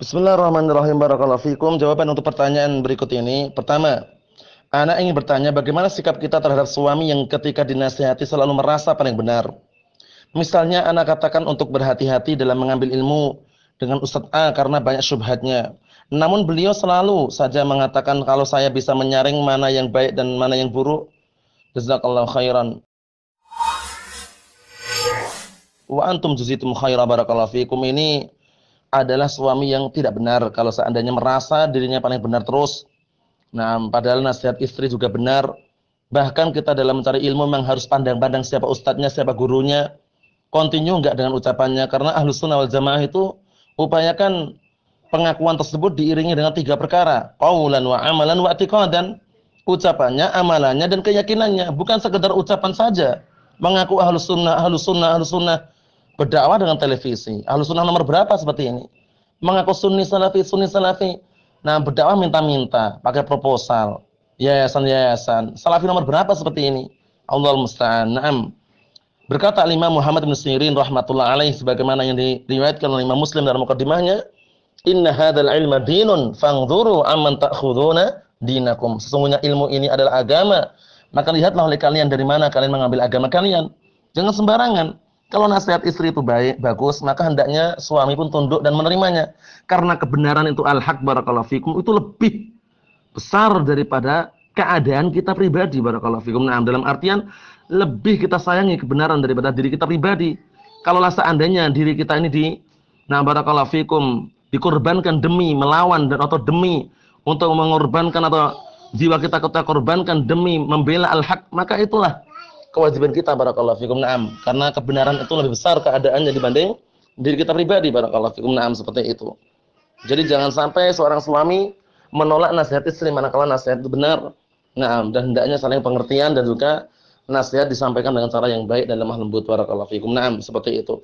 Bismillahirrahmanirrahim. Barakallahu fikum. Jawaban untuk pertanyaan berikut ini. Pertama, anak ingin bertanya bagaimana sikap kita terhadap suami yang ketika dinasihati selalu merasa paling benar. Misalnya anak katakan untuk berhati-hati dalam mengambil ilmu dengan Ustadz A karena banyak syubhatnya. Namun beliau selalu saja mengatakan kalau saya bisa menyaring mana yang baik dan mana yang buruk. Jazakallahu khairan. Wa antum juzitum khaira barakallahu fikum ini adalah suami yang tidak benar kalau seandainya merasa dirinya paling benar terus. Nah, padahal nasihat istri juga benar. Bahkan kita dalam mencari ilmu memang harus pandang-pandang siapa ustadznya, siapa gurunya. Continue enggak dengan ucapannya karena ahlu sunnah wal jamaah itu upayakan pengakuan tersebut diiringi dengan tiga perkara. Qawlan wa amalan wa i'tiqadan. Ucapannya, amalannya dan keyakinannya, bukan sekedar ucapan saja. Mengaku ahlu sunnah, ahlu sunnah, ahlu sunnah berdakwah dengan televisi. Ahlu sunnah nomor berapa seperti ini? Mengaku sunni salafi, sunni salafi. Nah, berdakwah minta-minta, pakai proposal, yayasan-yayasan. Salafi nomor berapa seperti ini? Allah musta'an. Naam. Berkata Imam Muhammad bin Sirin rahmatullah alaih sebagaimana yang diriwayatkan oleh Imam Muslim dalam mukadimahnya, "Inna hadzal ilma dinun fangdhuru amman ta'khuduna dinakum." Sesungguhnya ilmu ini adalah agama. Maka lihatlah oleh kalian dari mana kalian mengambil agama kalian. Jangan sembarangan. Kalau nasihat istri itu baik, bagus, maka hendaknya suami pun tunduk dan menerimanya. Karena kebenaran itu al-haq barakallahu fikum itu lebih besar daripada keadaan kita pribadi barakallahu fikum. Nah, dalam artian lebih kita sayangi kebenaran daripada diri kita pribadi. Kalau seandainya diri kita ini di nah barakallahu fikum dikorbankan demi melawan dan atau demi untuk mengorbankan atau jiwa kita kita korbankan demi membela al-haq, maka itulah kewajiban kita barakallahu fikum. Na'am. Karena kebenaran itu lebih besar keadaannya dibanding diri kita pribadi barakallahu fikum. Na'am seperti itu. Jadi jangan sampai seorang suami menolak nasihat istri manakala nasihat itu benar. Na'am dan hendaknya saling pengertian dan juga nasihat disampaikan dengan cara yang baik dan lemah lembut barakallahu fikum. Na'am seperti itu.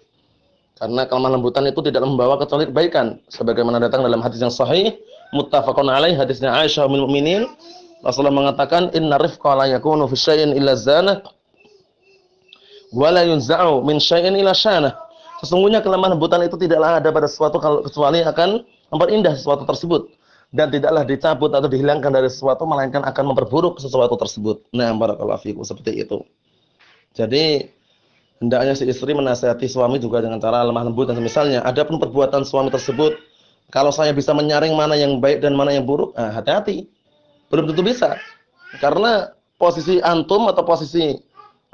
Karena kelemah lembutan itu tidak membawa kecuali kebaikan sebagaimana datang dalam hadis yang sahih muttafaqun alaih hadisnya Aisyah ummul mukminin. Rasulullah mengatakan inna rifqa la yakunu fi illa zanah wala yunza'u min syai'in ila syanah. Sesungguhnya kelemahan lembutan itu tidaklah ada pada sesuatu kalau kecuali akan memperindah sesuatu tersebut dan tidaklah dicabut atau dihilangkan dari sesuatu melainkan akan memperburuk sesuatu tersebut. Nah, barakallahu fikum seperti itu. Jadi hendaknya si istri menasihati suami juga dengan cara lemah lembut dan misalnya adapun perbuatan suami tersebut kalau saya bisa menyaring mana yang baik dan mana yang buruk, hati hati-hati. Belum tentu bisa. Karena posisi antum atau posisi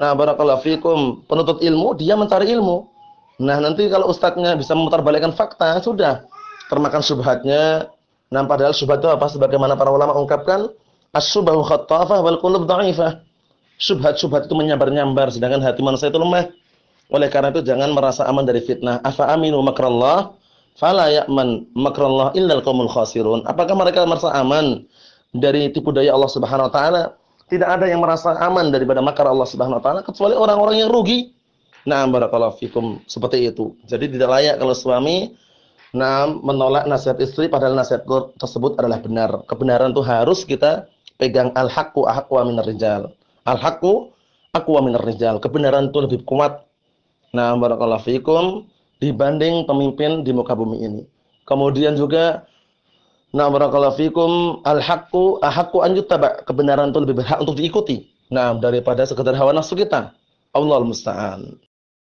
Nah, barakallahu fikum, penuntut ilmu dia mencari ilmu. Nah, nanti kalau ustadznya bisa memutarbalikkan fakta, sudah termakan syubhatnya. Nah, padahal syubhat itu apa? Sebagaimana para ulama ungkapkan, as-subhahu khattafah wal qulub dha'ifah. Syubhat-syubhat itu menyambar-nyambar sedangkan hati manusia itu lemah. Oleh karena itu jangan merasa aman dari fitnah. Afa aminu makrallah fala ya'man makrallah illal qaumul khasirun. Apakah mereka merasa aman dari tipu daya Allah Subhanahu wa taala? Tidak ada yang merasa aman daripada makar Allah Subhanahu wa taala kecuali orang-orang yang rugi. Nah, barakallahu fikum seperti itu. Jadi tidak layak kalau suami nah menolak nasihat istri padahal nasihat tersebut adalah benar. Kebenaran itu harus kita pegang al-haqqu ahqqu minar rijal. Al-haqqu aqwa minar rijal. Kebenaran itu lebih kuat. Nah, barakallahu fikum dibanding pemimpin di muka bumi ini. Kemudian juga Nah, barakallahu fikum al-haqqu ahaqqu an yuttaba. Kebenaran itu lebih berhak untuk diikuti. Nah, daripada sekedar hawa nafsu kita. Allahul musta'an.